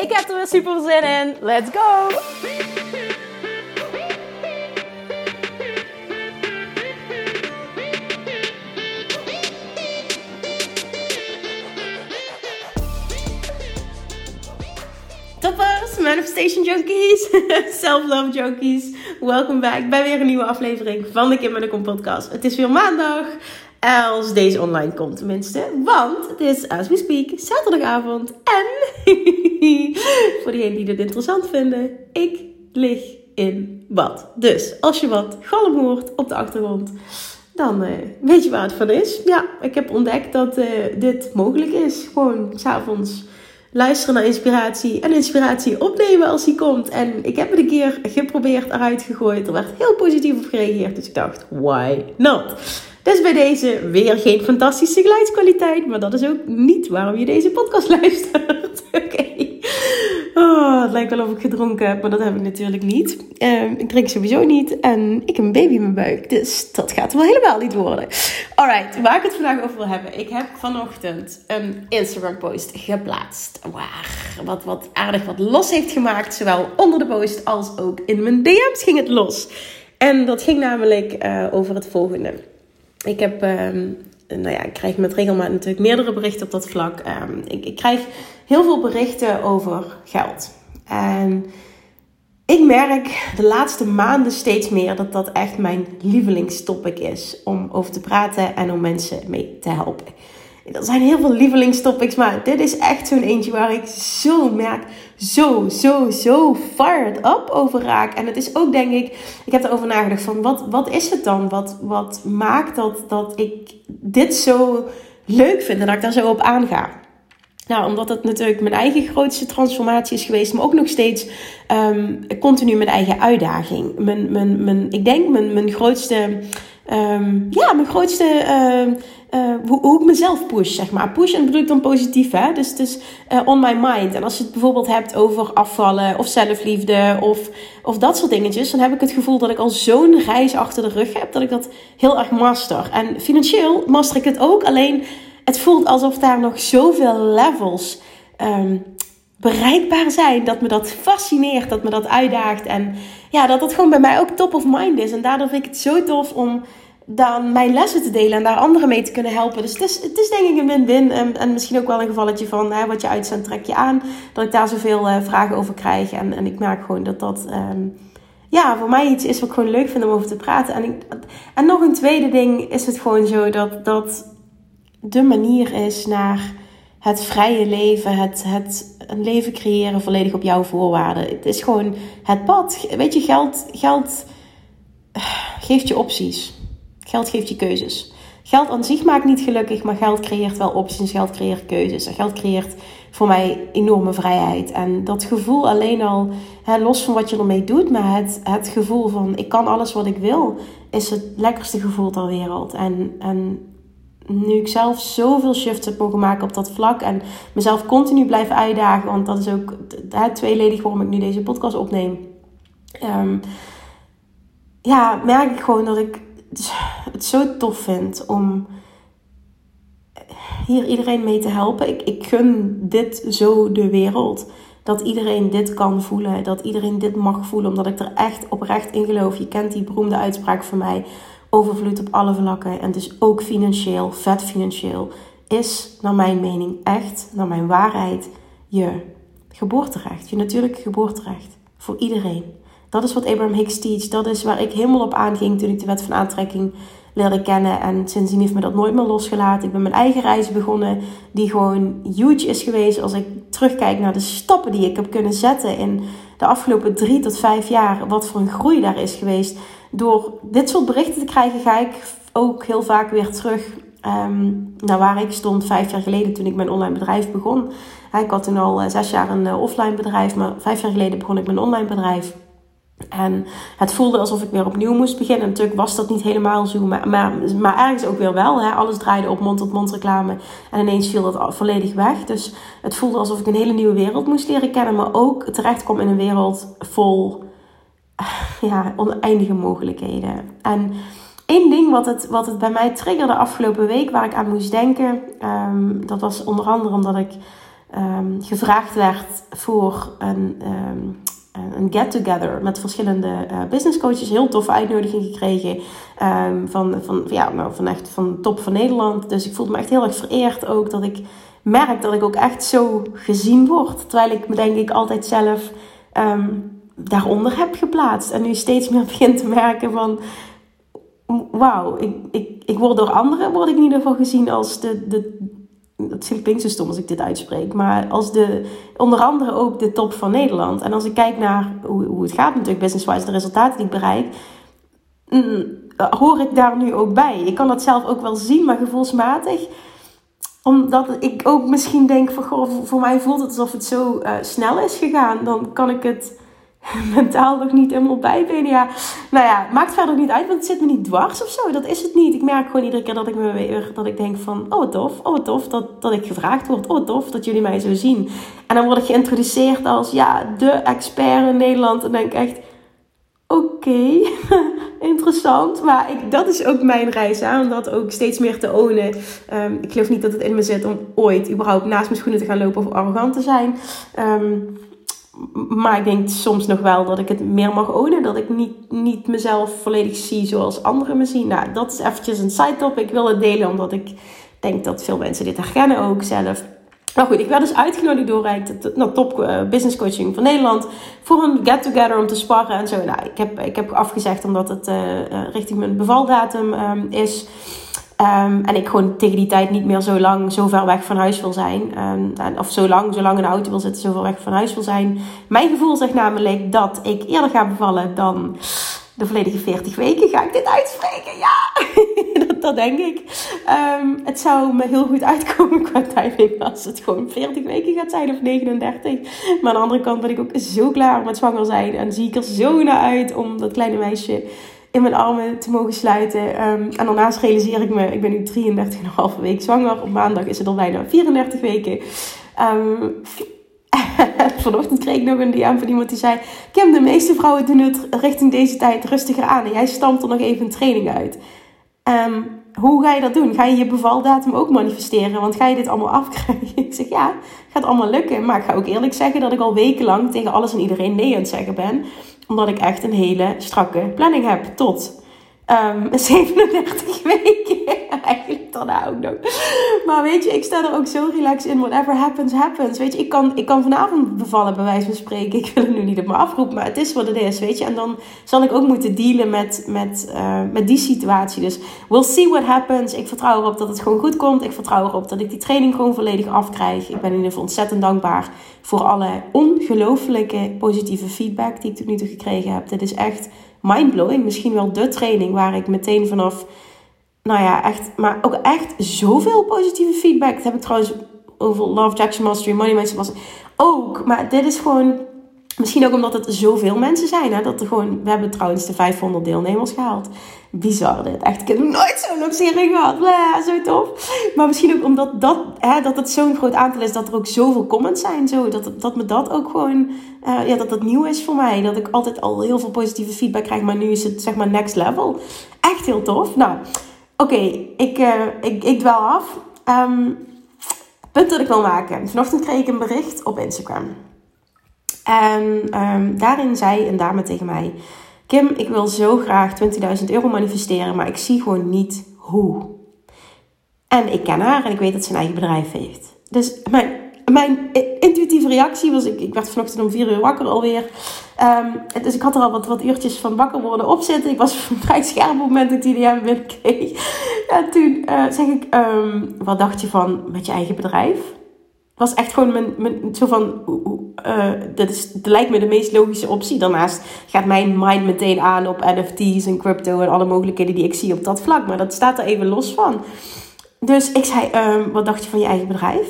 Ik heb er weer super zin in. Let's go! Toppers, Manifestation Junkies, Self-Love Junkies. Welkom back bij weer een nieuwe aflevering van de Kim en de Kom podcast. Het is weer maandag als deze online komt tenminste. Want het is, as we speak, zaterdagavond. En, voor diegenen die dit interessant vinden, ik lig in bad. Dus, als je wat galm hoort op de achtergrond, dan uh, weet je waar het van is. Ja, ik heb ontdekt dat uh, dit mogelijk is. Gewoon s'avonds luisteren naar inspiratie en inspiratie opnemen als die komt. En ik heb het een keer geprobeerd eruit gegooid. Er werd heel positief op gereageerd. Dus ik dacht, why not? Dus bij deze weer geen fantastische geluidskwaliteit. Maar dat is ook niet waarom je deze podcast luistert. Oké. Oh, het lijkt wel of ik gedronken heb, maar dat heb ik natuurlijk niet. Uh, ik drink sowieso niet en ik heb een baby in mijn buik. Dus dat gaat wel helemaal niet worden. Alright, waar ik het vandaag over wil hebben. Ik heb vanochtend een Instagram post geplaatst. Waar wat, wat aardig wat los heeft gemaakt. Zowel onder de post als ook in mijn DM's ging het los. En dat ging namelijk uh, over het volgende. Ik heb, um, nou ja, ik krijg met regelmaat natuurlijk meerdere berichten op dat vlak. Um, ik, ik krijg heel veel berichten over geld. En ik merk de laatste maanden steeds meer dat dat echt mijn lievelingstopic is om over te praten en om mensen mee te helpen. Er zijn heel veel lievelingstopics, maar dit is echt zo'n eentje waar ik zo merk, zo, zo, zo fired up over raak. En het is ook, denk ik, ik heb erover nagedacht van, wat, wat is het dan? Wat, wat maakt dat, dat ik dit zo leuk vind en dat ik daar zo op aanga? Nou, omdat het natuurlijk mijn eigen grootste transformatie is geweest, maar ook nog steeds um, continu mijn eigen uitdaging. Mijn, mijn, mijn, ik denk mijn, mijn grootste, um, ja, mijn grootste, uh, uh, hoe, ik mezelf push, zeg maar. Push en bedoel ik dan positief, hè. Dus het is uh, on my mind. En als je het bijvoorbeeld hebt over afvallen of zelfliefde of, of dat soort dingetjes, dan heb ik het gevoel dat ik al zo'n reis achter de rug heb, dat ik dat heel erg master. En financieel master ik het ook, alleen het voelt alsof daar nog zoveel levels um, bereikbaar zijn. Dat me dat fascineert, dat me dat uitdaagt. En ja, dat dat gewoon bij mij ook top of mind is. En daardoor vind ik het zo tof om dan mijn lessen te delen en daar anderen mee te kunnen helpen. Dus het is, het is denk ik een win-win. En, en misschien ook wel een gevalletje van hè, wat je uitzendt, trek je aan. Dat ik daar zoveel uh, vragen over krijg. En, en ik merk gewoon dat dat. Um, ja, voor mij iets is wat ik gewoon leuk vind om over te praten. En, en nog een tweede ding is het gewoon zo dat, dat de manier is naar het vrije leven, het, het een leven creëren volledig op jouw voorwaarden. Het is gewoon het pad. Weet je, geld, geld geeft je opties. Geld geeft je keuzes. Geld aan zich maakt niet gelukkig, maar geld creëert wel opties. Geld creëert keuzes. En geld creëert voor mij enorme vrijheid. En dat gevoel alleen al, hè, los van wat je ermee doet, maar het, het gevoel van ik kan alles wat ik wil, is het lekkerste gevoel ter wereld. En, en nu ik zelf zoveel shifts heb mogen maken op dat vlak en mezelf continu blijf uitdagen, want dat is ook het tweeledig waarom ik nu deze podcast opneem. Um, ja, merk ik gewoon dat ik het zo tof vind om hier iedereen mee te helpen. Ik, ik gun dit zo de wereld. Dat iedereen dit kan voelen. Dat iedereen dit mag voelen. Omdat ik er echt oprecht in geloof. Je kent die beroemde uitspraak van mij overvloed op alle vlakken en dus ook financieel, vet financieel, is naar mijn mening echt, naar mijn waarheid, je geboorterecht, je natuurlijke geboorterecht voor iedereen. Dat is wat Abraham Hicks teach. Dat is waar ik helemaal op aanging toen ik de wet van aantrekking leerde kennen. En sindsdien heeft me dat nooit meer losgelaten. Ik ben mijn eigen reis begonnen, die gewoon huge is geweest. Als ik terugkijk naar de stappen die ik heb kunnen zetten in de afgelopen drie tot vijf jaar. Wat voor een groei daar is geweest door dit soort berichten te krijgen, ga ik ook heel vaak weer terug um, naar waar ik stond vijf jaar geleden toen ik mijn online bedrijf begon. Ik had toen al zes jaar een offline bedrijf, maar vijf jaar geleden begon ik mijn online bedrijf. En het voelde alsof ik weer opnieuw moest beginnen. Natuurlijk was dat niet helemaal zo, maar, maar, maar ergens ook weer wel. Hè? Alles draaide op mond-tot-mond reclame en ineens viel dat volledig weg. Dus het voelde alsof ik een hele nieuwe wereld moest leren kennen, maar ook terecht kwam in een wereld vol ja, oneindige mogelijkheden. En één ding wat het, wat het bij mij triggerde afgelopen week, waar ik aan moest denken, um, dat was onder andere omdat ik um, gevraagd werd voor een. Um, een get-together met verschillende uh, business coaches. Heel toffe uitnodiging gekregen um, van, van, ja, nou, van echt van top van Nederland. Dus ik voelde me echt heel erg vereerd ook dat ik merk dat ik ook echt zo gezien word. Terwijl ik me denk ik altijd zelf um, daaronder heb geplaatst. En nu steeds meer begin te merken van... Wauw, ik, ik, ik word door anderen word ik in ieder geval gezien als de, de, het klinkt zo stom als ik dit uitspreek, maar als de, onder andere ook de top van Nederland. En als ik kijk naar hoe, hoe het gaat natuurlijk business-wise, de resultaten die ik bereik, mm, hoor ik daar nu ook bij. Ik kan dat zelf ook wel zien, maar gevoelsmatig omdat ik ook misschien denk van, goh, voor mij voelt het alsof het zo uh, snel is gegaan. Dan kan ik het mentaal nog niet helemaal bij ben. Ja, nou ja, maakt verder niet uit, want het zit me niet dwars of zo. Dat is het niet. Ik merk gewoon iedere keer dat ik me weer, dat ik denk van, oh tof, oh tof dat, dat ik gevraagd word. Oh tof dat jullie mij zo zien. En dan word ik geïntroduceerd als, ja, de expert in Nederland. En denk ik echt, oké, interessant. Maar ik, dat is ook mijn reis, hè, om dat ook steeds meer te ownen. Um, ik geloof niet dat het in me zit om ooit überhaupt naast mijn schoenen te gaan lopen of arrogant te zijn. Um, maar ik denk soms nog wel dat ik het meer mag ownen. Dat ik niet, niet mezelf volledig zie zoals anderen me zien. Nou, dat is eventjes een side topic. Ik wil het delen omdat ik denk dat veel mensen dit herkennen ook zelf. Nou goed, ik werd dus uitgenodigd door de nou, top uh, business coaching van Nederland voor een get-together om te sparren en zo. Nou, ik heb, ik heb afgezegd omdat het uh, richting mijn bevaldatum um, is. Um, en ik gewoon tegen die tijd niet meer zo lang, zo ver weg van huis wil zijn. Um, of zo lang, zo lang in de auto wil zitten, zo ver weg van huis wil zijn. Mijn gevoel zegt namelijk dat ik eerder ga bevallen dan de volledige 40 weken. Ga ik dit uitspreken? Ja, dat, dat, denk ik. Um, het zou me heel goed uitkomen qua timing als het gewoon 40 weken gaat zijn of 39. Maar aan de andere kant ben ik ook zo klaar met zwanger zijn. En zie ik er zo naar uit om dat kleine meisje in mijn armen te mogen sluiten. Um, en daarnaast realiseer ik me, ik ben nu 33,5 week zwanger. Op maandag is het al bijna 34 weken. Um, vanochtend kreeg ik nog een DM van iemand die zei... Kim, de meeste vrouwen doen het richting deze tijd rustiger aan. En jij stampt er nog even een training uit. Um, hoe ga je dat doen? Ga je je bevaldatum ook manifesteren? Want ga je dit allemaal afkrijgen? Ik zeg ja, gaat allemaal lukken. Maar ik ga ook eerlijk zeggen dat ik al wekenlang tegen alles en iedereen nee aan het zeggen ben omdat ik echt een hele strakke planning heb. Tot um, ehm, 37 weken. Eigenlijk daarna ook nog. Maar weet je, ik sta er ook zo relaxed in. Whatever happens, happens. Weet je, ik kan, ik kan vanavond bevallen, bij wijze van spreken. Ik wil het nu niet op me afroepen, maar het is wat het is, weet je. En dan zal ik ook moeten dealen met, met, uh, met die situatie. Dus we'll see what happens. Ik vertrouw erop dat het gewoon goed komt. Ik vertrouw erop dat ik die training gewoon volledig afkrijg. Ik ben in ieder geval ontzettend dankbaar voor alle ongelooflijke positieve feedback die ik tot nu toe gekregen heb. Dit is echt mindblowing. Misschien wel de training waar ik meteen vanaf, nou ja, echt, maar ook echt zoveel positieve feedback. Dat heb ik trouwens over Love Jackson Mastery, Money Mindset ook. Maar dit is gewoon, misschien ook omdat het zoveel mensen zijn. Hè, dat er gewoon, we hebben trouwens de 500 deelnemers gehaald. Bizar dit. Echt, ik heb nooit zo'n lancering gehad. Blah, zo tof. Maar misschien ook omdat dat, hè, dat het zo'n groot aantal is, dat er ook zoveel comments zijn. Zo, dat, dat me dat ook gewoon, uh, ja, dat dat nieuw is voor mij. Dat ik altijd al heel veel positieve feedback krijg, maar nu is het zeg maar next level. Echt heel tof. Nou, oké, ik, uh, ik, ik af. Um, punt dat ik wil maken. Vanochtend kreeg ik een bericht op Instagram. En um, daarin zei een dame tegen mij... Kim, ik wil zo graag 20.000 euro manifesteren, maar ik zie gewoon niet hoe. En ik ken haar en ik weet dat ze een eigen bedrijf heeft. Dus mijn, mijn intuïtieve reactie was, ik, ik werd vanochtend om 4 uur wakker alweer. Um, dus ik had er al wat, wat uurtjes van wakker worden op zitten. Ik was vrij scherp op het moment dat ik die DM binnenkreeg. En toen uh, zeg ik, um, wat dacht je van met je eigen bedrijf? Was echt gewoon mijn, mijn zo van, uh, dat, is, lijkt me de meest logische optie. Daarnaast gaat mijn mind meteen aan op NFT's en crypto en alle mogelijkheden die ik zie op dat vlak. Maar dat staat er even los van. Dus ik zei, um, wat dacht je van je eigen bedrijf?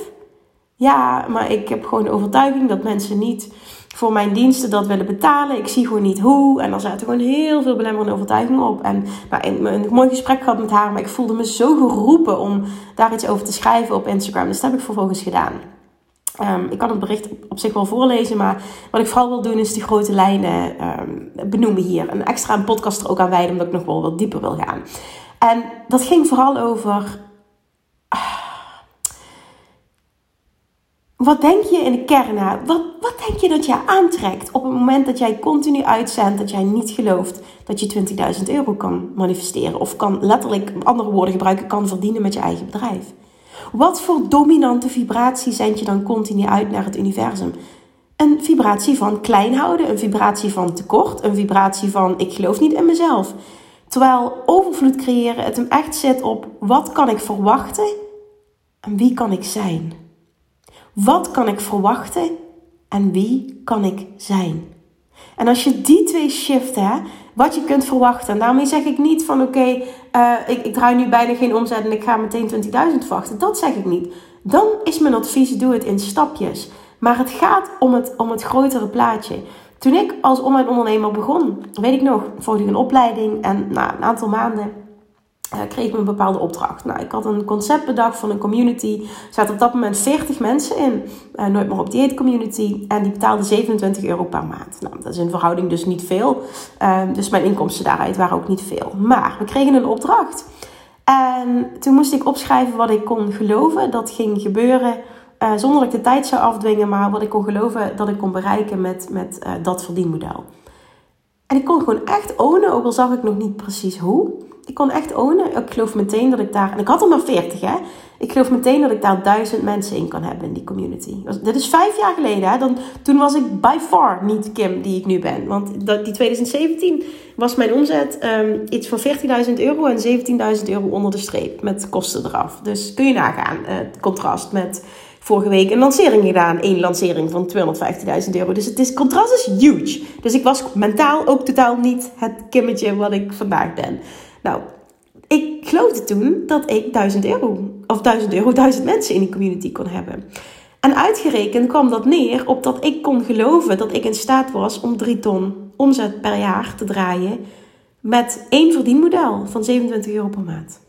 Ja, maar ik heb gewoon de overtuiging dat mensen niet voor mijn diensten dat willen betalen. Ik zie gewoon niet hoe. En dan zaten gewoon heel veel belemmerende overtuigingen op. En nou, een mooi gesprek gehad met haar, maar ik voelde me zo geroepen om daar iets over te schrijven op Instagram. Dus dat heb ik vervolgens gedaan. Ehm, ik kan het bericht op, zich wel voorlezen, maar wat ik vooral wil doen is de grote lijnen um, benoemen hier. Een extra een podcast er ook aan wijden, omdat ik nog wel wat dieper wil gaan. En dat ging vooral over Wat denk je in de kern Wat, wat denk je dat jij aantrekt op het moment dat jij continu uitzendt dat jij niet gelooft dat je 20.000 euro kan manifesteren? Of kan letterlijk, andere woorden gebruiken, kan verdienen met je eigen bedrijf? Wat voor dominante vibratie zend je dan continu uit naar het universum? Een vibratie van klein houden, een vibratie van tekort, een vibratie van ik geloof niet in mezelf. Terwijl overvloed creëren het hem echt zit op wat kan ik verwachten en wie kan ik zijn? Wat kan ik verwachten en wie kan ik zijn? En als je die twee shiften, wat je kunt verwachten. En daarmee zeg ik niet van oké, eh, ik, ik draai nu bijna geen omzet en ik ga meteen 20.000 verwachten. Dat zeg ik niet. Dan is mijn advies, doe het in stapjes. Maar het gaat om het, om het grotere plaatje. Toen ik als online ondernemer begon, weet ik nog, volgde ik een opleiding en na een aantal maanden uh, kreeg ik een bepaalde opdracht. Nou, ik had een concept bedacht van een community. Er zaten op dat moment 40 mensen in. Uh, nooit meer op dieet community. En die betaalden 27 euro per maand. Nou, dat is in verhouding dus niet veel. Uh, dus mijn inkomsten daaruit waren ook niet veel. Maar we kregen een opdracht. En toen moest ik opschrijven wat ik kon geloven. Dat ging gebeuren uh, zonder dat ik de tijd zou afdwingen. Maar wat ik kon geloven dat ik kon bereiken met, met dat verdienmodel. En ik kon gewoon echt ownen, ook al zag ik nog niet precies hoe. Ik kon echt ownen. Ik geloof meteen dat ik daar. En ik had er maar 40, hè? Ik geloof meteen dat ik daar duizend mensen in kan hebben in die community. Dit is vijf jaar geleden, hè? Dan, toen was ik by far niet Kim die ik nu ben. Want dat, die 2017 was mijn omzet um, iets van 14.000 euro en 17.000 euro onder de streep. Met kosten eraf. Dus kun je nagaan, uh, het contrast met vorige week een lancering gedaan. Eén lancering van 250.000 euro. Dus het is, contrast is huge. Dus ik was mentaal ook totaal niet het kimmetje wat ik vandaag ben. Nou, ik geloofde toen dat ik 1000 euro, of 1000 euro, 1000 mensen in die community kon hebben. En uitgerekend kwam dat neer op dat ik kon geloven dat ik in staat was om 3 ton omzet per jaar te draaien met één verdienmodel van 27 euro per maand.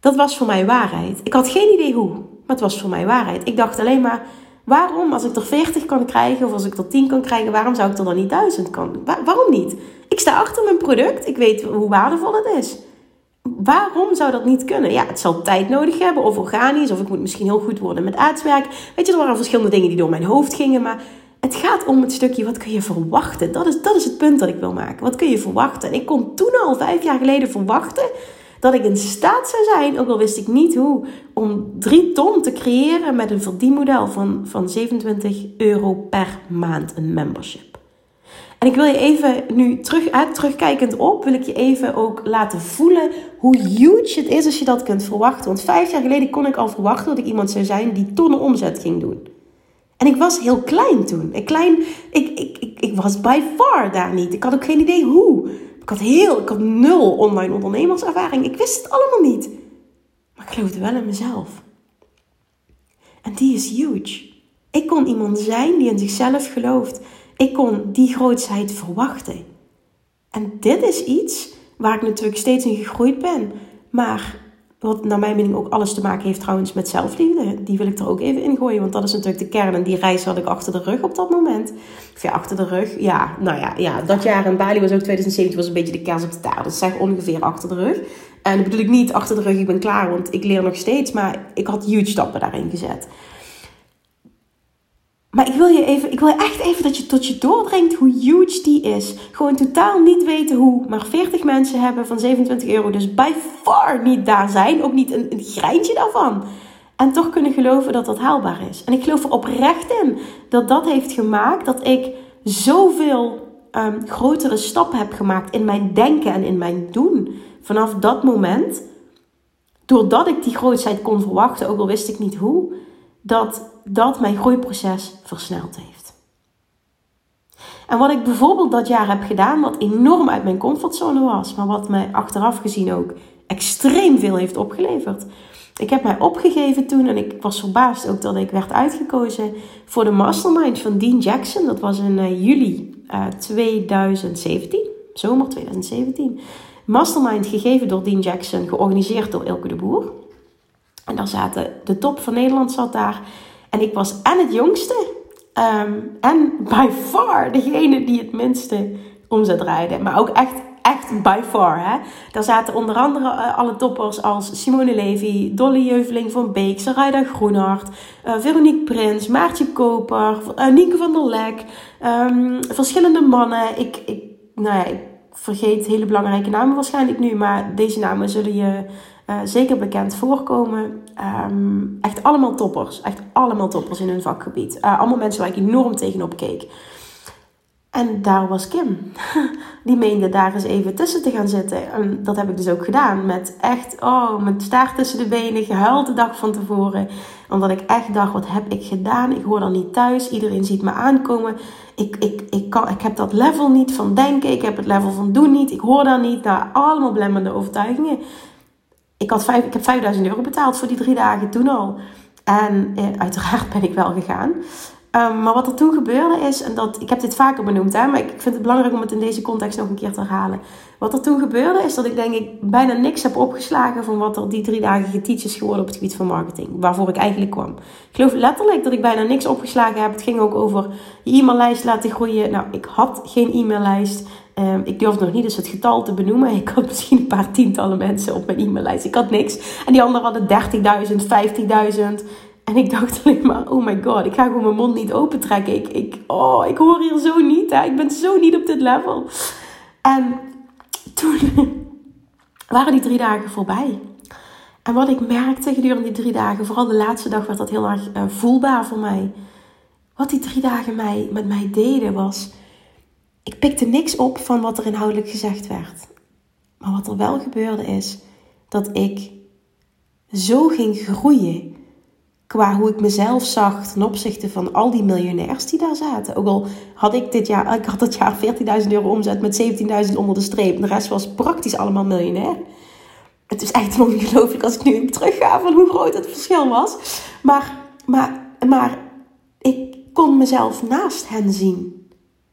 Dat was voor mij waarheid. Ik had geen idee hoe, maar het was voor mij waarheid. Ik dacht alleen maar, waarom als ik er 40 kan krijgen of als ik er 10 kan krijgen, waarom zou ik er dan niet 1000 kan? waarom niet? Ik sta achter mijn product. Ik weet hoe waardevol het is. Waarom zou dat niet kunnen? Ja, het zal tijd nodig hebben, of organisch, of ik moet misschien heel goed worden met aardswerk. Weet je, er waren verschillende dingen die door mijn hoofd gingen, maar het gaat om het stukje, wat kun je verwachten? Dat is, dat is het punt dat ik wil maken. Wat kun je verwachten? En ik kon toen al, vijf jaar geleden, verwachten dat ik in staat zou zijn, ook al wist ik niet hoe, om drie ton te creëren met een verdienmodel van, van 27 euro per maand, een membership. En ik wil je even nu terug, uit terugkijkend op, wil ik je even ook laten voelen hoe huge het is als je dat kunt verwachten. Want vijf jaar geleden kon ik al verwachten dat ik iemand zou zijn die tonnen omzet ging doen. En ik was heel klein toen. Ik, klein, ik, ik, ik, ik was by far daar niet. Ik had ook geen idee hoe. Ik had, heel, ik had nul online ondernemerservaring. Ik wist het allemaal niet. Maar ik geloofde wel in mezelf. En die is huge. Ik kon iemand zijn die in zichzelf gelooft. Ik kon die grootsheid verwachten. En dit is iets waar ik natuurlijk steeds in gegroeid ben. Maar wat naar mijn mening ook alles te maken heeft trouwens met zelfliefde. Die wil ik er ook even in gooien. Want dat is natuurlijk de kern. En die reis had ik achter de rug op dat moment. Of ja, achter de rug. Ja, nou ja, ja dat jaar in Bali was ook 2017 was een beetje de kers op de taart. Dus zeg ongeveer achter de rug. En dat bedoel ik niet achter de rug, ik ben klaar. Want ik leer nog steeds. Maar ik had huge stappen daarin gezet. Maar ik wil je even, ik wil echt even dat je tot je doordringt hoe huge die is. Gewoon totaal niet weten hoe, maar 40 mensen hebben van 27 euro. Dus by far niet daar zijn. Ook niet een, een greintje daarvan. En toch kunnen geloven dat dat haalbaar is. En ik geloof er oprecht in dat dat heeft gemaakt dat ik zoveel um, grotere stappen heb gemaakt in mijn denken en in mijn doen. Vanaf dat moment, doordat ik die grootheid kon verwachten, ook al wist ik niet hoe, dat dat mijn groeiproces versneld heeft. En wat ik bijvoorbeeld dat jaar heb gedaan, wat enorm uit mijn comfortzone was, maar wat mij achteraf gezien ook extreem veel heeft opgeleverd, Ik heb mij opgegeven toen en ik was verbaasd ook dat ik werd uitgekozen voor de mastermind van Dean Jackson. Dat was in uh, juli uh, 2017, zomer 2017. Mastermind gegeven door Dean Jackson, georganiseerd door Ilke de Boer. En daar zaten de top van Nederland zat daar. En ik was en het jongste um, en by far degene die het minste omzet draaide. Maar ook echt echt by far. Hè? Daar zaten onder andere uh, alle toppers als Simone Levy, Dolly Jeuveling van Beek, Sarayda Groenhart, uh, Veronique Prins, Maartje Koper, uh, Nienke van der Lek, um, verschillende mannen. Ik, ik, nou ja, ik vergeet hele belangrijke namen waarschijnlijk nu, maar deze namen zullen je zeker bekend voorkomen. Um, echt allemaal toppers. Echt allemaal toppers in hun vakgebied. allemaal mensen waar ik enorm tegenop keek. En daar was Kim. Die meende daar eens even tussen te gaan zitten. En dat heb ik dus ook gedaan. Met echt, oh, met staart tussen de benen, gehuild de dag van tevoren. Omdat ik echt dacht, wat heb ik gedaan? Ik hoor dan niet thuis. Iedereen ziet me aankomen. Ik, ik, ik, kan, ik heb dat level niet van denken. Ik heb het level van doen niet. Ik hoor daar niet. Nou, allemaal blemmende overtuigingen. Ik, had vijf, ik heb 5000 euro betaald voor die drie dagen toen al. En eh, uiteraard ben ik wel gegaan. Ehm, maar wat er toen gebeurde is, en dat, ik heb dit vaker benoemd, hè, maar ik vind het belangrijk om het in deze context nog een keer te herhalen. Wat er toen gebeurde is dat ik denk ik bijna niks heb opgeslagen van wat er die drie dagen geteach is geworden op het gebied van marketing. Waarvoor ik eigenlijk kwam. Ik geloof letterlijk dat ik bijna niks opgeslagen heb. Het ging ook over je e-maillijst laten groeien. Nou, ik had geen e-maillijst. Um, ik durfde nog niet eens het getal te benoemen. Ik had misschien een paar tientallen mensen op mijn e-maillijst. Ik had niks. En die anderen hadden 30.000, 50.000. En ik dacht alleen maar, oh my god, ik ga gewoon mijn mond niet opentrekken. Ik, ik, oh, ik hoor hier zo niet. Hè? Ik ben zo niet op dit level. En toen waren die drie dagen voorbij. En wat ik merkte gedurende die drie dagen, vooral de laatste dag werd dat heel erg uh, voelbaar voor mij. Wat die drie dagen mij, met mij deden was, ik pikte niks op van wat er inhoudelijk gezegd werd. Maar wat er wel gebeurde is dat ik zo ging groeien qua hoe ik mezelf zag ten opzichte van al die miljonairs die daar zaten. Ook al had ik dit jaar, ik had dat jaar 14.000 euro omzet met 17.000 onder de streep. De rest was praktisch allemaal miljonair. Het is echt ongelooflijk als ik nu terugga van hoe groot het verschil was. Maar, maar, maar ik kon mezelf naast hen zien.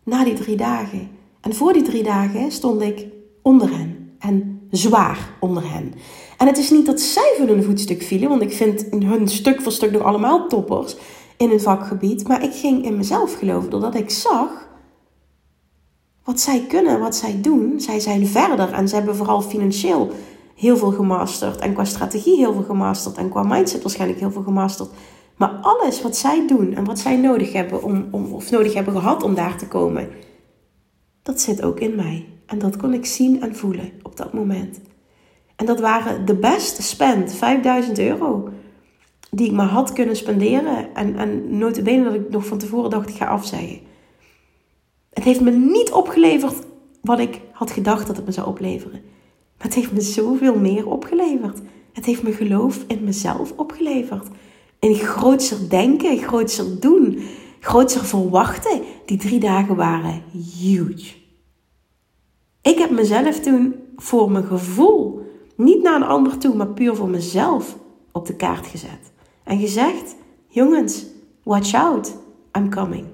Na die drie dagen. En voor die drie dagen stond ik onder hen. En zwaar onder hen. En het is niet dat zij van hun voetstuk vielen, want ik vind hun stuk voor stuk nog allemaal toppers in hun vakgebied. Maar ik ging in mezelf geloven doordat ik zag wat zij kunnen, wat zij doen. Zij zijn verder en ze hebben vooral financieel heel veel gemasterd. En qua strategie heel veel gemasterd. En qua mindset waarschijnlijk heel veel gemasterd. Maar alles wat zij doen en wat zij nodig hebben om, om, of nodig hebben gehad om daar te komen, dat zit ook in mij. En dat kon ik zien en voelen op dat moment. En dat waren de beste spend, 5000 euro, die ik maar had kunnen spenderen. En, en notabene dat ik nog van tevoren dacht, ik ga afzeggen. Het heeft me niet opgeleverd wat ik had gedacht dat het me zou opleveren. Maar het heeft me zoveel meer opgeleverd. Het heeft me geloof in mezelf opgeleverd. Een grootser denken, grootser doen, grootser verwachten. Die drie dagen waren huge. Ik heb mezelf toen voor mijn gevoel, niet naar een ander toe, maar puur voor mezelf op de kaart gezet. En gezegd: jongens, watch out, I'm coming.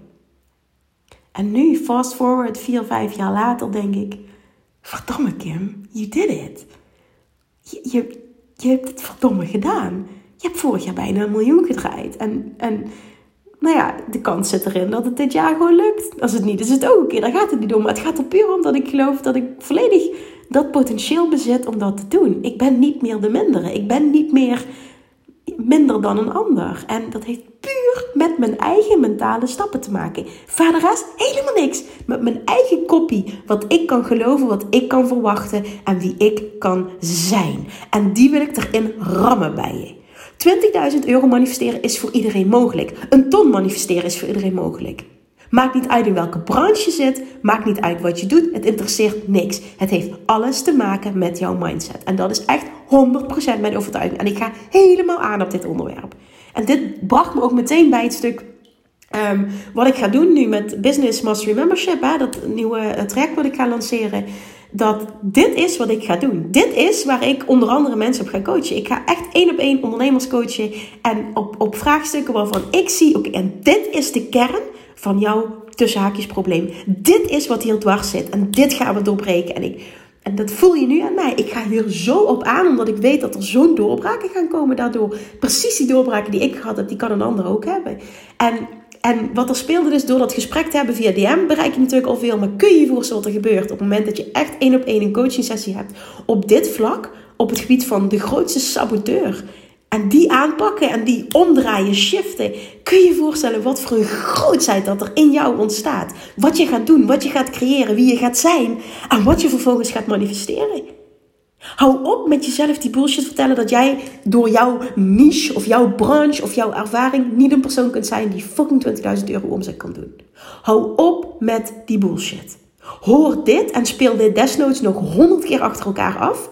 En nu, fast forward, vier, vijf jaar later, denk ik: verdomme Kim, you did it. Je, je hebt het verdomme gedaan. Je hebt vorig jaar bijna een miljoen gedraaid. En, en nou ja, de kans zit erin dat het dit jaar gewoon lukt. Als het niet is, het ook een keer. Daar gaat het niet om. Maar het gaat er puur om dat ik geloof dat ik volledig dat potentieel bezit om dat te doen. Ik ben niet meer de mindere. Ik ben niet meer minder dan een ander. En dat heeft puur met mijn eigen mentale stappen te maken. Verder helemaal niks. Met mijn eigen kopie. Wat ik kan geloven, wat ik kan verwachten en wie ik kan zijn. En die wil ik erin rammen bij je. 20.000 euro manifesteren is voor iedereen mogelijk. Een ton manifesteren is voor iedereen mogelijk. Maakt niet uit in welke branche je zit, maakt niet uit wat je doet, het interesseert niks. Het heeft alles te maken met jouw mindset. En dat is echt 100% mijn overtuiging. En ik ga helemaal aan op dit onderwerp. En dit bracht me ook meteen bij het stuk um, wat ik ga doen nu met Business Mastery Membership, hè, dat nieuwe traject wat ik ga lanceren. Dat dit is wat ik ga doen. Dit is waar ik onder andere mensen op ga coachen. Ik ga echt één op één ondernemers coachen. En op, op vraagstukken waarvan ik zie, oké, en dit is de kern van jouw tussenhaakjes probleem. Dit is wat hier dwars zit. En dit gaan we doorbreken. En, ik, en dat voel je nu aan mij. Ik ga hier zo op aan, omdat ik weet dat er zo'n doorbraken gaan komen daardoor. Precies die doorbraken die ik gehad heb, die kan een ander ook hebben. En en wat er speelde dus door dat gesprek te hebben via DM bereik je natuurlijk al veel. Maar kun je je voorstellen wat er gebeurt op het moment dat je echt één op één een coaching sessie hebt op dit vlak, op het gebied van de grootste saboteur. En die aanpakken en die omdraaien, shiften. Kun je je voorstellen wat voor een grootheid dat er in jou ontstaat. Wat je gaat doen, wat je gaat creëren, wie je gaat zijn en wat je vervolgens gaat manifesteren. Hou op met jezelf die bullshit vertellen dat jij door jouw niche of jouw branche of jouw ervaring niet een persoon kunt zijn die fucking 20.000 euro omzet kan doen. Hou op met die bullshit. Hoor dit en speel dit desnoods nog 100 keer achter elkaar af.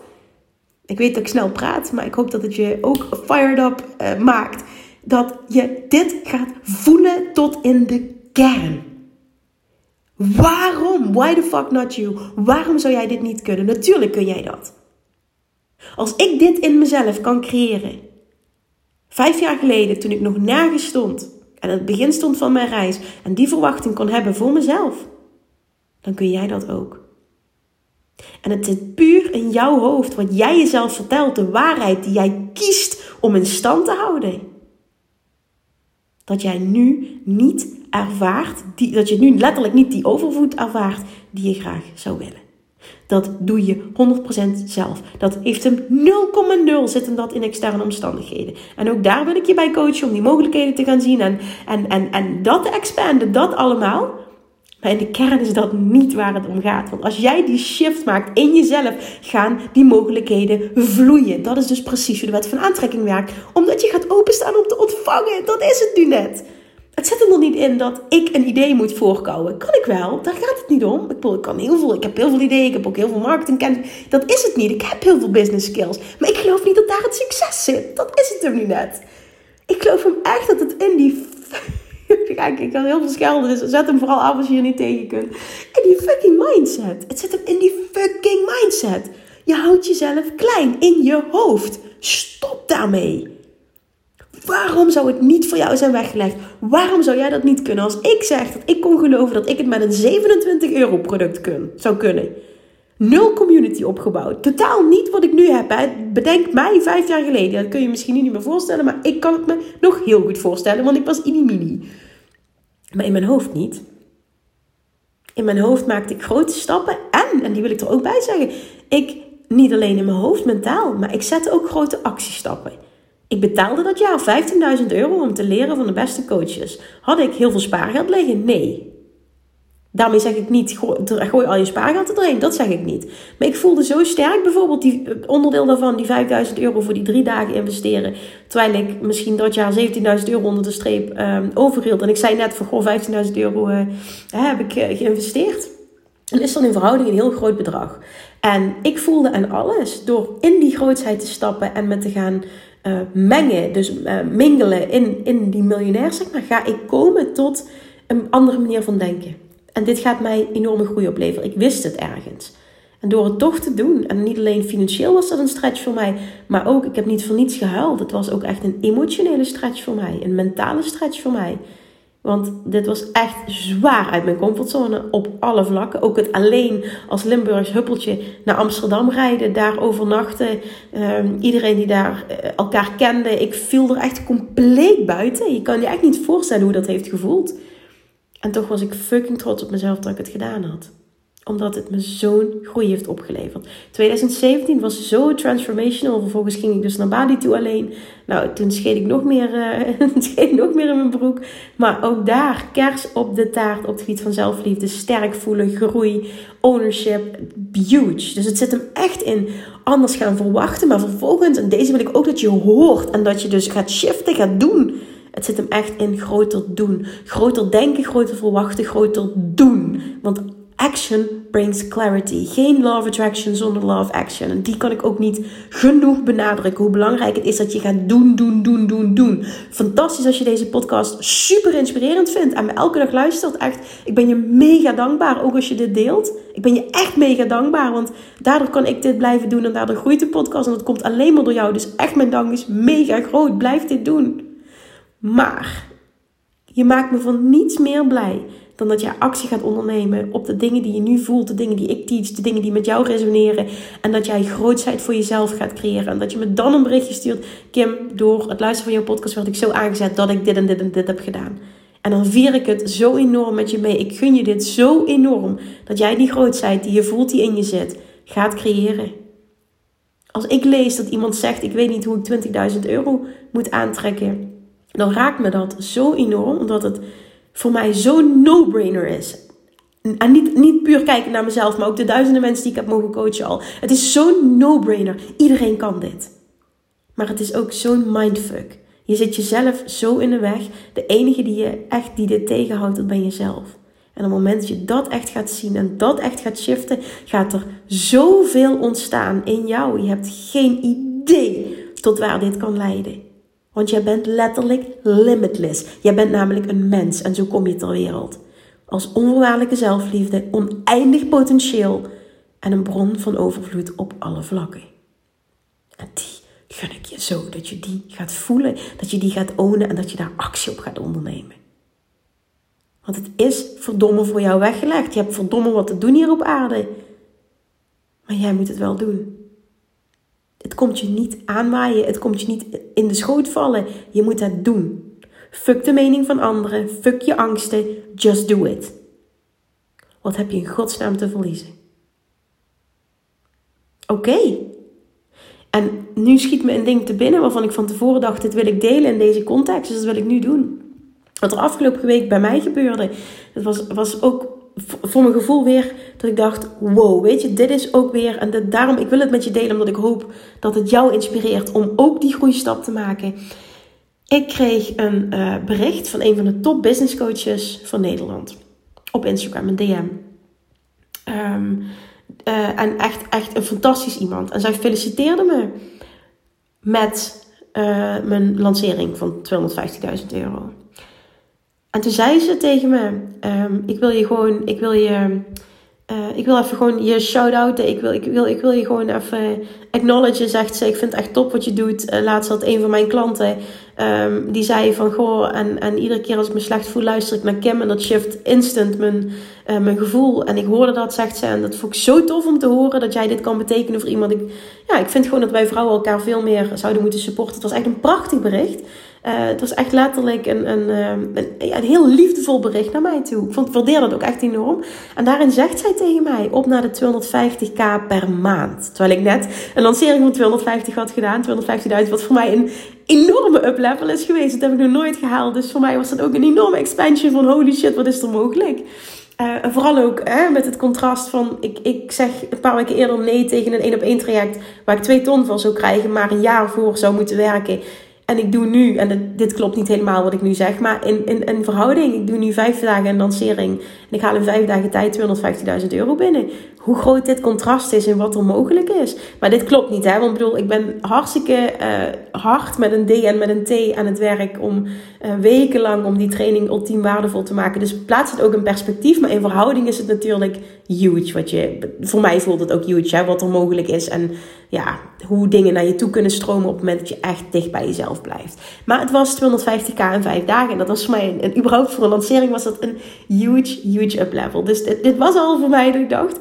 Ik weet dat ik snel praat, maar ik hoop dat het je ook fired up uh, maakt. Dat je dit gaat voelen tot in de kern. Waarom? Why the fuck not you? Waarom zou jij dit niet kunnen? Natuurlijk kun jij dat. Als ik dit in mezelf kan creëren, vijf jaar geleden toen ik nog nergens stond en het begin stond van mijn reis en die verwachting kon hebben voor mezelf, dan kun jij dat ook. En het zit puur in jouw hoofd wat jij jezelf vertelt, de waarheid die jij kiest om in stand te houden. Dat jij nu niet ervaart, die, dat je nu letterlijk niet die overvoed ervaart die je graag zou willen. Dat doe je 100% zelf. Dat heeft hem 0,0 zitten dat in externe omstandigheden. En ook daar wil ik je bij coachen om die mogelijkheden te gaan zien en, en, en, en dat te expanden, dat allemaal. Maar in de kern is dat niet waar het om gaat. Want als jij die shift maakt in jezelf, gaan die mogelijkheden vloeien. Dat is dus precies hoe de wet van aantrekking werkt. Omdat je gaat openstaan om te ontvangen. Dat is het nu net. Het zit er nog niet in dat ik een idee moet voorkouwen. Kan ik wel, daar gaat het niet om. Ik, kan heel veel, ik heb heel veel ideeën, ik heb ook heel veel marketingkennis. Dat is het niet. Ik heb heel veel business skills. Maar ik geloof niet dat daar het succes zit. Dat is het er nu net. Ik geloof hem echt dat het in die... Kijk, ik kan heel veel schelden, dus zet hem vooral af als je er niet tegen kunt. In die fucking mindset. Het zit hem in die fucking mindset. Je houdt jezelf klein in je hoofd. Stop daarmee. Waarom zou het niet voor jou zijn weggelegd? Waarom zou jij dat niet kunnen? Als ik zeg dat ik kon geloven dat ik het met een 27 euro product kun, zou kunnen. Nul community opgebouwd. Totaal niet wat ik nu heb. Hè. Bedenk mij vijf jaar geleden. Dat kun je misschien niet meer voorstellen. Maar ik kan het me nog heel goed voorstellen. Want ik was mini. Maar in mijn hoofd niet. In mijn hoofd maakte ik grote stappen. En, en die wil ik er ook bij zeggen. Ik, niet alleen in mijn hoofd mentaal. Maar ik zette ook grote actiestappen. Ik betaalde dat jaar 15.000 euro om te leren van de beste coaches. Had ik heel veel spaargeld liggen? Nee. Daarmee zeg ik niet, gooi, al je spaargeld erin. Dat zeg ik niet. Maar ik voelde zo sterk bijvoorbeeld die eh, onderdeel daarvan, die 5000 euro voor die drie dagen investeren. Terwijl ik misschien dat jaar 17.000 euro onder de streep um, overhield. En ik zei net van, goh, 15.000 euro uh, heb ik uh, geïnvesteerd. En is dan in verhouding een heel groot bedrag. En ik voelde aan alles door in die grootheid te stappen en met te gaan uh, mengen, dus uh, mingelen in, in die miljonair, zeg maar, ga ik komen tot een andere manier van denken. En dit gaat mij enorme groei opleveren. Ik wist het ergens. En door het toch te doen, en niet alleen financieel was dat een stretch voor mij, maar ook, ik heb niet voor niets gehuild. Het was ook echt een emotionele stretch voor mij, een mentale stretch voor mij. Want dit was echt zwaar uit mijn comfortzone op alle vlakken. Ook het alleen als Limburgs huppeltje naar Amsterdam rijden, daar overnachten. Um, iedereen die daar uh, elkaar kende, ik viel er echt compleet buiten. Je kan je echt niet voorstellen hoe dat heeft gevoeld. En toch was ik fucking trots op mezelf dat ik het gedaan had omdat het me zo'n groei heeft opgeleverd. 2017 was zo transformational. Vervolgens ging ik dus naar Bali toe alleen. Nou, toen scheed ik nog meer, uh, scheed nog meer in mijn broek. Maar ook daar, kers op de taart op het gebied van zelfliefde. Sterk voelen, groei, ownership. Huge. Dus het zit hem echt in anders gaan verwachten. Maar vervolgens, en deze wil ik ook dat je hoort. En dat je dus gaat shiften, gaat doen. Het zit hem echt in groter doen. Groter denken, groter verwachten, groter doen. Want Action brings clarity. Geen law of attraction zonder law action. En die kan ik ook niet genoeg benadrukken. Hoe belangrijk het is dat je gaat doen, doen, doen, doen, doen. Fantastisch als je deze podcast super inspirerend vindt. En me elke dag luistert. Echt, ik ben je mega dankbaar. Ook als je dit deelt. Ik ben je echt mega dankbaar. Want daardoor kan ik dit blijven doen. En daardoor groeit de podcast. En dat komt alleen maar door jou. Dus echt mijn dank is mega groot. Blijf dit doen. Maar je maakt me van niets meer blij dan dat je actie gaat ondernemen op de dingen die je nu voelt, de dingen die ik teach, de dingen die met jou resoneren. En dat jij grootsheid voor jezelf gaat creëren. En dat je me dan een berichtje stuurt. Kim, door het luisteren van jouw podcast werd ik zo aangezet dat ik dit en dit en dit heb gedaan. En dan vier ik het zo enorm met je mee. Ik gun je dit zo enorm. Dat jij die grootsheid die je voelt, die in je zit, gaat creëren. Als ik lees dat iemand zegt: Ik weet niet hoe ik 20.000 euro moet aantrekken. Dan raakt me dat zo enorm. Omdat het voor mij zo'n no-brainer is. En niet, niet puur kijken naar mezelf, maar ook de duizenden mensen die ik heb mogen coachen al. Het is zo'n no-brainer. Iedereen kan dit. Maar het is ook zo'n mindfuck. Je zit jezelf zo in de weg. De enige die je echt die dit tegenhoudt, dat ben jezelf. En op het moment dat je dat echt gaat zien en dat echt gaat shiften, gaat er zoveel ontstaan in jou. Je hebt geen idee tot waar dit kan leiden. Want jij bent letterlijk limitless. Jij bent namelijk een mens en zo kom je ter wereld. Als onvoorwaardelijke zelfliefde, oneindig potentieel en een bron van overvloed op alle vlakken. En die gun ik je zo, dat je die gaat voelen, dat je die gaat ownen en dat je daar actie op gaat ondernemen. Want het is verdomme voor jou weggelegd. Je hebt verdomme wat te doen hier op aarde. Maar jij moet het wel doen. Het komt je niet aanwaaien, het komt je niet in de schoot vallen. Je moet het doen. Fuck de mening van anderen, fuck je angsten, just do it. Wat heb je in godsnaam te verliezen? Oké. En nu schiet me een ding te binnen waarvan ik van tevoren dacht: dit wil ik delen in deze context, dus dat wil ik nu doen. Wat er afgelopen week bij mij gebeurde, dat was, was ook voor mijn gevoel weer dat ik dacht: wow, weet je, dit is ook weer. En daarom, ik wil het met je delen, omdat ik hoop dat het jou inspireert om ook die groeistap te maken. Ik kreeg een uh, bericht van een van de top business coaches van Nederland op Instagram, een DM. Ehm, uh, en echt, echt een fantastisch iemand. En zij feliciteerde me met uh, mijn lancering van 250.000 euro. En toen zei ze tegen me: um, Ik wil je gewoon, ik wil je, uh, ik wil even gewoon je shout-outen. Ik wil, ik, wil, ik wil je gewoon even acknowledgen, zegt ze. Ik vind het echt top wat je doet. Uh, laatst had een van mijn klanten, um, die zei van goh, en, en iedere keer als ik me slecht voel, luister ik naar Kim. En dat shift instant mijn, uh, mijn gevoel. En ik hoorde dat, zegt ze. En dat vond ik zo tof om te horen dat jij dit kan betekenen voor iemand. Ik, ja, ik vind gewoon dat wij vrouwen elkaar veel meer zouden moeten supporten. Het was echt een prachtig bericht. Uh, het was echt letterlijk een, een, ehm, een, heel liefdevol bericht naar mij toe. Ik vond, waardeer dat ook echt enorm. En daarin zegt zij tegen mij op naar de 250k per maand. Terwijl ik net een lancering van 250 had gedaan. 250.000, wat voor mij een enorme up-level is geweest. Dat heb ik nog nooit gehaald. Dus voor mij was dat ook een enorme expansion van holy shit, wat is er mogelijk? En vooral ook hè, met het contrast van, ik, ik zeg een paar weken eerder nee tegen een 1 op 1 traject waar ik 2 ton van zou krijgen, maar een jaar voor zou moeten werken. En ik doe nu, en dit klopt niet helemaal wat ik nu zeg, maar in, in, in verhouding, ik doe nu vijf dagen een lancering en ik haal in vijf dagen tijd 250.000 euro binnen. Hoe groot dit contrast is en wat er mogelijk is. Maar dit klopt niet, hè? Want ik bedoel, ik ben hartstikke uh, hard met een D en met een T aan het werk om uh, wekenlang om die training ultiem waardevol te maken. Dus plaats het ook in perspectief, maar in verhouding is het natuurlijk huge. Wat je, voor mij voelt het ook huge, hè? Wat er mogelijk is en ja, hoe dingen naar je toe kunnen stromen op het moment dat je echt dicht bij jezelf blijft. Maar het was 250k in vijf dagen. En dat was voor mij, en überhaupt voor een lancering was dat een huge, huge up level. Dus dit, dit was al voor mij dat ik dacht,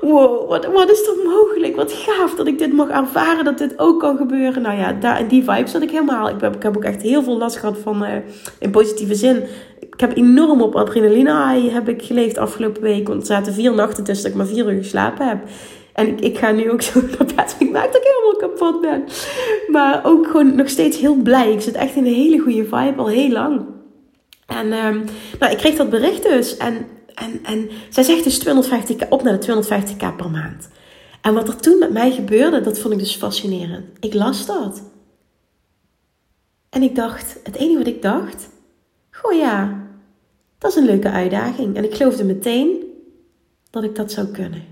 wow, wat, wat is er mogelijk? Wat gaaf dat ik dit mag ervaren, dat dit ook kan gebeuren. Nou ja, daar, die vibe zat ik helemaal. Ik heb, ik heb ook echt heel veel last gehad van, uh, in positieve zin. Ik heb enorm op adrenaline heb ik geleefd afgelopen week. Want er zaten vier nachten tussen dat ik maar vier uur geslapen heb. En ik, ik ga nu ook zo naar bed. Ik maak dat ik helemaal kapot ben. Maar ook gewoon nog steeds heel blij. Ik zit echt in een hele goede vibe al heel lang. En um, nou, ik kreeg dat bericht dus. En, en, en zij zegt dus 250k, op naar de 250k per maand. En wat er toen met mij gebeurde, dat vond ik dus fascinerend. Ik las dat. En ik dacht, het enige wat ik dacht, goh ja, dat is een leuke uitdaging. En ik geloofde meteen dat ik dat zou kunnen.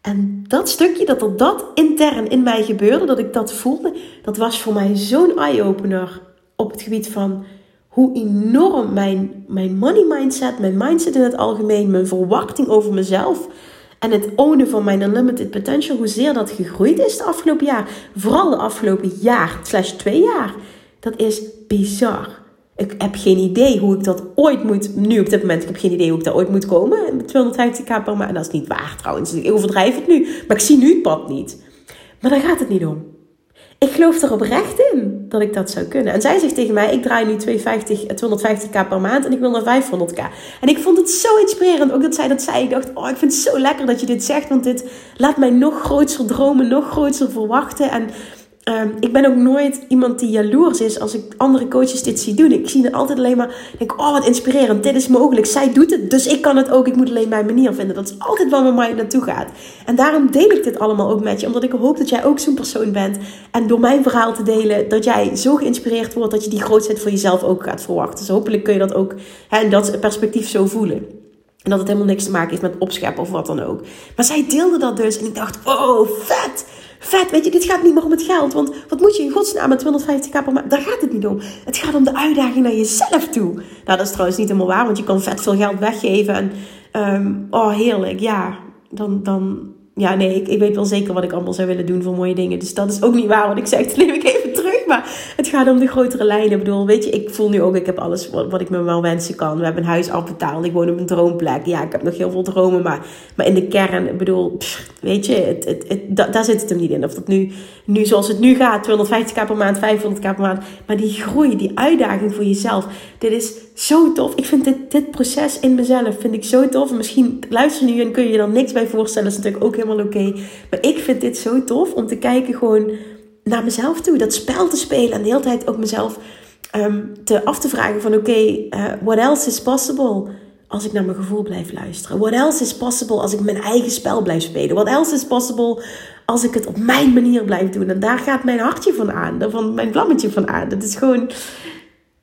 En dat stukje, dat er dat intern in mij gebeurde, dat ik dat voelde, dat was voor mij zo'n eye-opener op het gebied van hoe enorm mijn, mijn money mindset, mijn mindset in het algemeen, mijn verwachting over mezelf en het ownen van mijn unlimited potential, hoezeer dat gegroeid is de afgelopen jaar. Vooral de afgelopen jaar, slash twee jaar. Dat is bizar. Ik heb geen idee hoe ik dat ooit moet. Nu op dit moment, ik heb geen idee hoe ik daar ooit moet komen. 250k per maand. En dat is niet waar trouwens. Ik overdrijf het nu. Maar ik zie nu het pad niet. Maar daar gaat het niet om. Ik geloof er oprecht in dat ik dat zou kunnen. En zij zegt tegen mij: Ik draai nu 250, 250k per maand en ik wil naar 500k. En ik vond het zo inspirerend. Ook dat zij dat zei. Ik dacht: Oh, ik vind het zo lekker dat je dit zegt. Want dit laat mij nog groter dromen, nog groter verwachten. En Ehm, ik ben ook nooit iemand die jaloers is als ik andere coaches dit zie doen. Ik zie het altijd alleen maar, denk, oh wat inspirerend, dit is mogelijk. Zij doet het, dus ik kan het ook. Ik moet alleen mijn manier vinden. Dat is altijd waar mijn mind naartoe gaat. En daarom deel ik dit allemaal ook met je, omdat ik hoop dat jij ook zo'n persoon bent. En door mijn verhaal te delen, dat jij zo geïnspireerd wordt dat je die grootheid voor jezelf ook gaat verwachten. Dus hopelijk kun je dat ook hè, in dat perspectief zo voelen. En dat het helemaal niks te maken heeft met opscheppen of wat dan ook. Maar zij deelde dat dus en ik dacht, oh vet vet, weet je, dit gaat niet meer om het geld. Want wat moet je in godsnaam met 250k per maand? Daar gaat het niet om. Het gaat om de uitdaging naar jezelf toe. Nou, dat is trouwens niet helemaal waar, want je kan vet veel geld weggeven. En, um, oh, heerlijk, ja. Dan, dan, ja, nee, ik, ik, weet wel zeker wat ik allemaal zou willen doen voor mooie dingen. Dus dat is ook niet waar wat ik zeg. Dat neem ik even. Maar het gaat om de grotere lijnen. Ik bedoel, weet je, ik voel nu ook, ik heb alles wat, ik me wel wensen kan. We hebben een huis afbetaald. Ik woon op een droomplek. Ja, ik heb nog heel veel dromen. Maar, maar in de kern, ik bedoel, weet je, het, het, daar zit het hem niet in. Of dat nu, nu zoals het nu gaat, 250k per maand, 500k per maand. Maar die groei, die uitdaging voor jezelf. Dit is zo tof. Ik vind dit, dit proces in mezelf vind ik zo tof. Misschien luister nu en kun je je er niks bij voorstellen. Dat is natuurlijk ook helemaal oké. Maar ik vind dit zo tof om te kijken gewoon naar mezelf toe. Dat spel te spelen en de hele tijd ook mezelf um, te af te vragen van oké, uh, what else is possible? Als ik naar mijn gevoel blijf luisteren. What else is possible als ik mijn eigen spel blijf spelen? What else is possible als ik het op mijn manier blijf doen? En daar gaat mijn hartje van aan. Van mijn vlammetje van aan. Dat is gewoon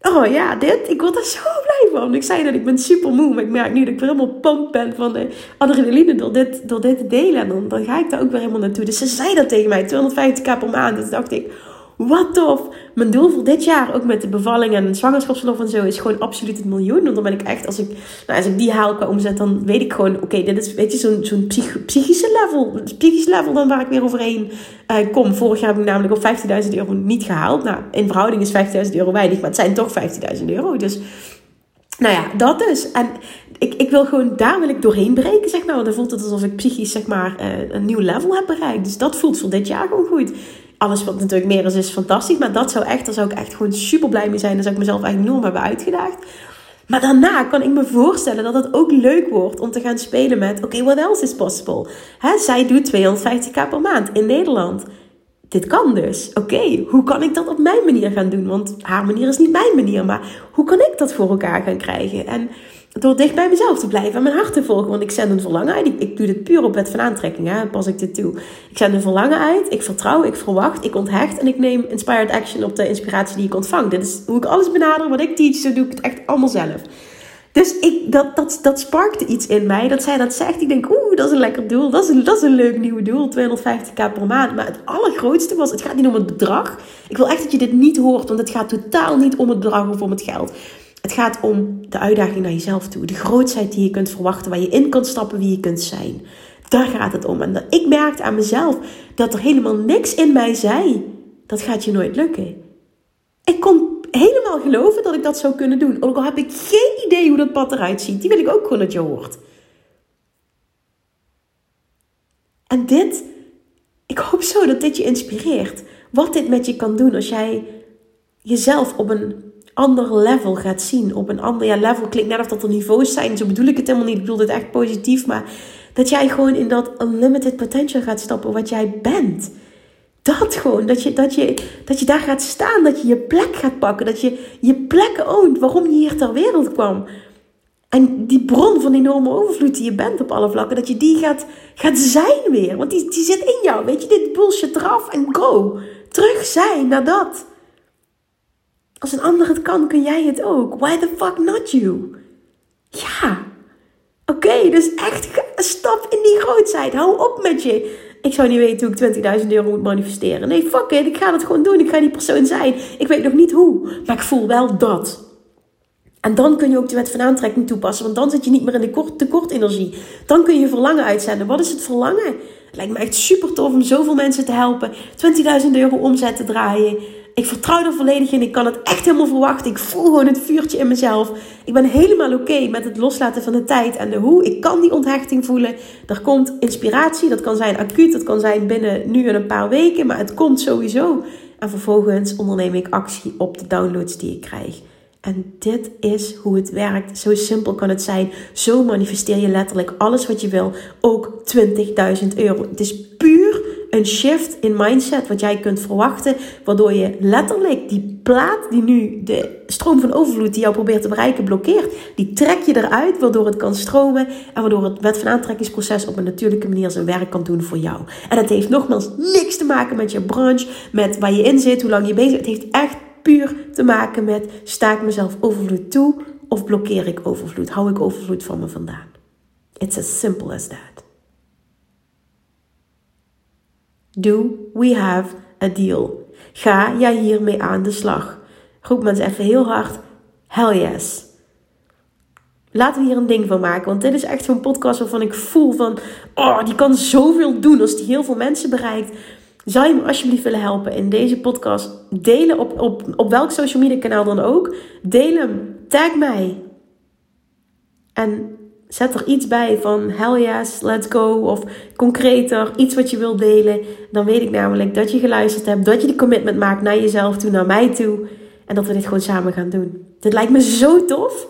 Oh ja, dit. Ik word er zo blij van. Ik zei dat ik ben super moe. Maar ik merk nu dat ik weer helemaal pomp ben van de adrenaline door dit, door dit te delen. En dan, dan ga ik daar ook weer helemaal naartoe. Dus ze zei dat tegen mij. 250k per maand. Dus dacht ik, wat tof. Mijn doel voor dit jaar, ook met de bevalling en zwangerschapsverlof en zo, is gewoon absoluut het miljoen. Want dan ben ik echt, als ik, nou, als ik die haal qua omzet, dan weet ik gewoon, oké, dit is, weet je, zo'n zo'n psychische level. Psychisch level dan waar ik weer overheen uh, kom. Vorig jaar heb ik namelijk op 15.000 euro niet gehaald. Nou, in verhouding is 15.000 euro weinig, maar het zijn toch 15.000 euro. Dus, nou ja, dat dus. En ik, ik wil gewoon, daar wil ik doorheen breken, zeg maar. Dan voelt het alsof ik psychisch, zeg maar, uh, een nieuw level heb bereikt. Dus dat voelt voor dit jaar gewoon goed alles wat natuurlijk meer is, is fantastisch. Maar dat zou echt, daar zou ik echt gewoon super blij mee zijn. Dan zou ik mezelf eigenlijk enorm hebben uitgedaagd. Maar daarna kan ik me voorstellen dat het ook leuk wordt om te gaan spelen met: oké, okay, what else is possible? Hè, zij doet 250k per maand in Nederland. Dit kan dus. Oké, hoe kan ik dat op mijn manier gaan doen? Want haar manier is niet mijn manier, maar hoe kan ik dat voor elkaar gaan krijgen? En door dicht bij mezelf te blijven en mijn hart te volgen. Want ik zend een verlangen uit. Ik, doe dit puur op wet van aantrekking. Hè, pas ik dit toe. Ik zend een verlangen uit. Ik vertrouw, ik verwacht, ik onthecht. En ik neem inspired action op de inspiratie die ik ontvang. Dit is hoe ik alles benader. Wat ik teach, zo doe ik het echt allemaal zelf. Dus ik, dat, dat, dat sparkte iets in mij. Dat zij dat zegt. Ik denk, oeh, dat is een lekker doel. Dat is een, dat is een leuk nieuw doel. 250k per maand. Maar het allergrootste was, het gaat niet om het bedrag. Ik wil echt dat je dit niet hoort. Want het gaat totaal niet om het bedrag of om het geld. Het gaat om de uitdaging naar jezelf toe. De grootheid die je kunt verwachten, waar je in kan stappen, wie je kunt zijn. Daar gaat het om. En ik merkte aan mezelf dat er helemaal niks in mij zei. Dat gaat je nooit lukken. Ik kon helemaal geloven dat ik dat zou kunnen doen. Ook al heb ik geen idee hoe dat pad eruit ziet. Die wil ik ook gewoon dat je hoort. En dit, ik hoop zo dat dit je inspireert. Wat dit met je kan doen als jij jezelf op een ander level gaat zien. Op een ander level klinkt net of dat er niveaus zijn. Zo bedoel ik het helemaal niet. Ik bedoel dit echt positief. Maar dat jij gewoon in dat unlimited potential gaat stappen. Wat jij bent. Dat gewoon. Dat je, dat, je, dat je daar gaat staan. Dat je je plek gaat pakken. Dat je je plek oont. Waarom je hier ter wereld kwam. En die bron van enorme overvloed die je bent op alle vlakken. Dat je die gaat, gaat zijn weer. Want die, die zit in jou. Weet je, dit bullshit eraf en go. Terug zijn naar dat. Als een ander het kan, kun jij het ook. Why the fuck not you? Ja. Oké, dus echt stap in die grootheid. Hou op met je. Ik zou niet weten hoe ik 20.000 euro moet manifesteren. Nee, fuck it. Ik ga dat gewoon doen. Ik ga die persoon zijn. Ik weet nog niet hoe. Maar ik voel wel dat. En dan kun je ook de wet van aantrekking toepassen. Want dan zit je niet meer in de kort, tekortenergie. Dan kun je verlangen uitzenden. Wat is het verlangen? Het lijkt me echt super tof om zoveel mensen te helpen. 20.000 euro omzet te draaien. Ik vertrouw er volledig in. Ik kan het echt helemaal verwachten. Ik voel gewoon het vuurtje in mezelf. Ik ben helemaal oké met het loslaten van de tijd en de hoe. Ik kan die onthechting voelen. Er komt inspiratie. Dat kan zijn acuut. Dat kan zijn binnen nu en een paar weken. Maar het komt sowieso. En vervolgens onderneem ik actie op de downloads die ik krijg. En dit is hoe het werkt. Zo simpel kan het zijn. Zo manifesteer je letterlijk alles wat je wil. Ook 20.000 euro. Het is puur een shift in mindset wat jij kunt verwachten. Waardoor je letterlijk die plaat die nu de stroom van overvloed die jou probeert te bereiken blokkeert. Die trek je eruit waardoor het kan stromen. En waardoor het wet van aantrekkingsproces op een natuurlijke manier zijn werk kan doen voor jou. En dat heeft nogmaals niks te maken met je branche. Met waar je in zit. Hoe lang je bezig bent. Het heeft echt puur te maken met sta ik mezelf overvloed toe of blokkeer ik overvloed? Hou ik overvloed van me vandaan? It's as simple as that. Do we have a deal? Ga jij hiermee aan de slag? Roep mensen even heel hard. Hell yes. Laten we hier een ding van maken. Want dit is echt zo'n podcast waarvan ik voel van... Oh, die kan zoveel doen als die heel veel mensen bereikt. Zou je me alsjeblieft willen helpen in deze podcast? Delen op, op, op welk social media kanaal dan ook. Deel hem. Tag mij. En zet er iets bij van hell yes, let's go. Of concreter, iets wat je wilt delen. Dan weet ik namelijk dat je geluisterd hebt. Dat je die commitment maakt naar jezelf toe, naar mij toe. En dat we dit gewoon samen gaan doen. Dit lijkt me zo tof.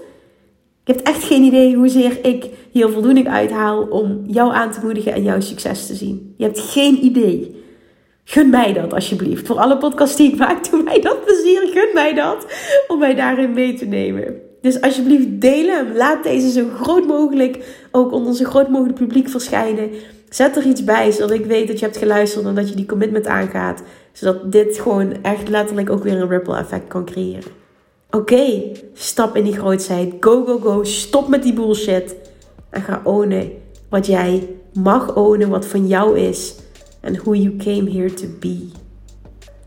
Ik heb echt geen idee hoezeer ik hier voldoening uithaal om jou aan te moedigen en jouw succes te zien. Je hebt geen idee. Gun mij dat alsjeblieft. Voor alle podcasts die ik maak, doe mij dat plezier. Gun mij dat om mij daarin mee te nemen. Dus alsjeblieft deel hem. Laat deze zo groot mogelijk ook onder zo groot mogelijk publiek verschijnen. Zet er iets bij, zodat ik weet dat je hebt geluisterd en dat je die commitment aangaat. Zodat dit gewoon echt letterlijk ook weer een ripple effect kan creëren. Oké, stap in die grootheid. Go, go, go. Stop met die bullshit. En ga ownen wat jij mag ownen, wat van jou is and who you came here to be.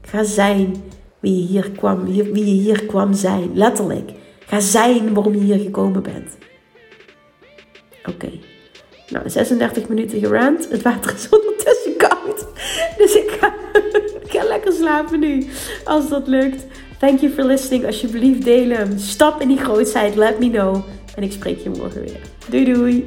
Ga zijn wie je hier kwam, wie je hier kwam zijn. Letterlijk. Ga zijn waarom je hier gekomen bent. Oké. Nou, 36 minuten gerand. Het water is ondertussen koud. Dus ik ga, ik ga lekker slapen nu. Als dat lukt. Thank you for listening. Alsjeblieft deel hem. Stap in die grootheid. Let me know. En ik spreek je morgen weer. Doei doei.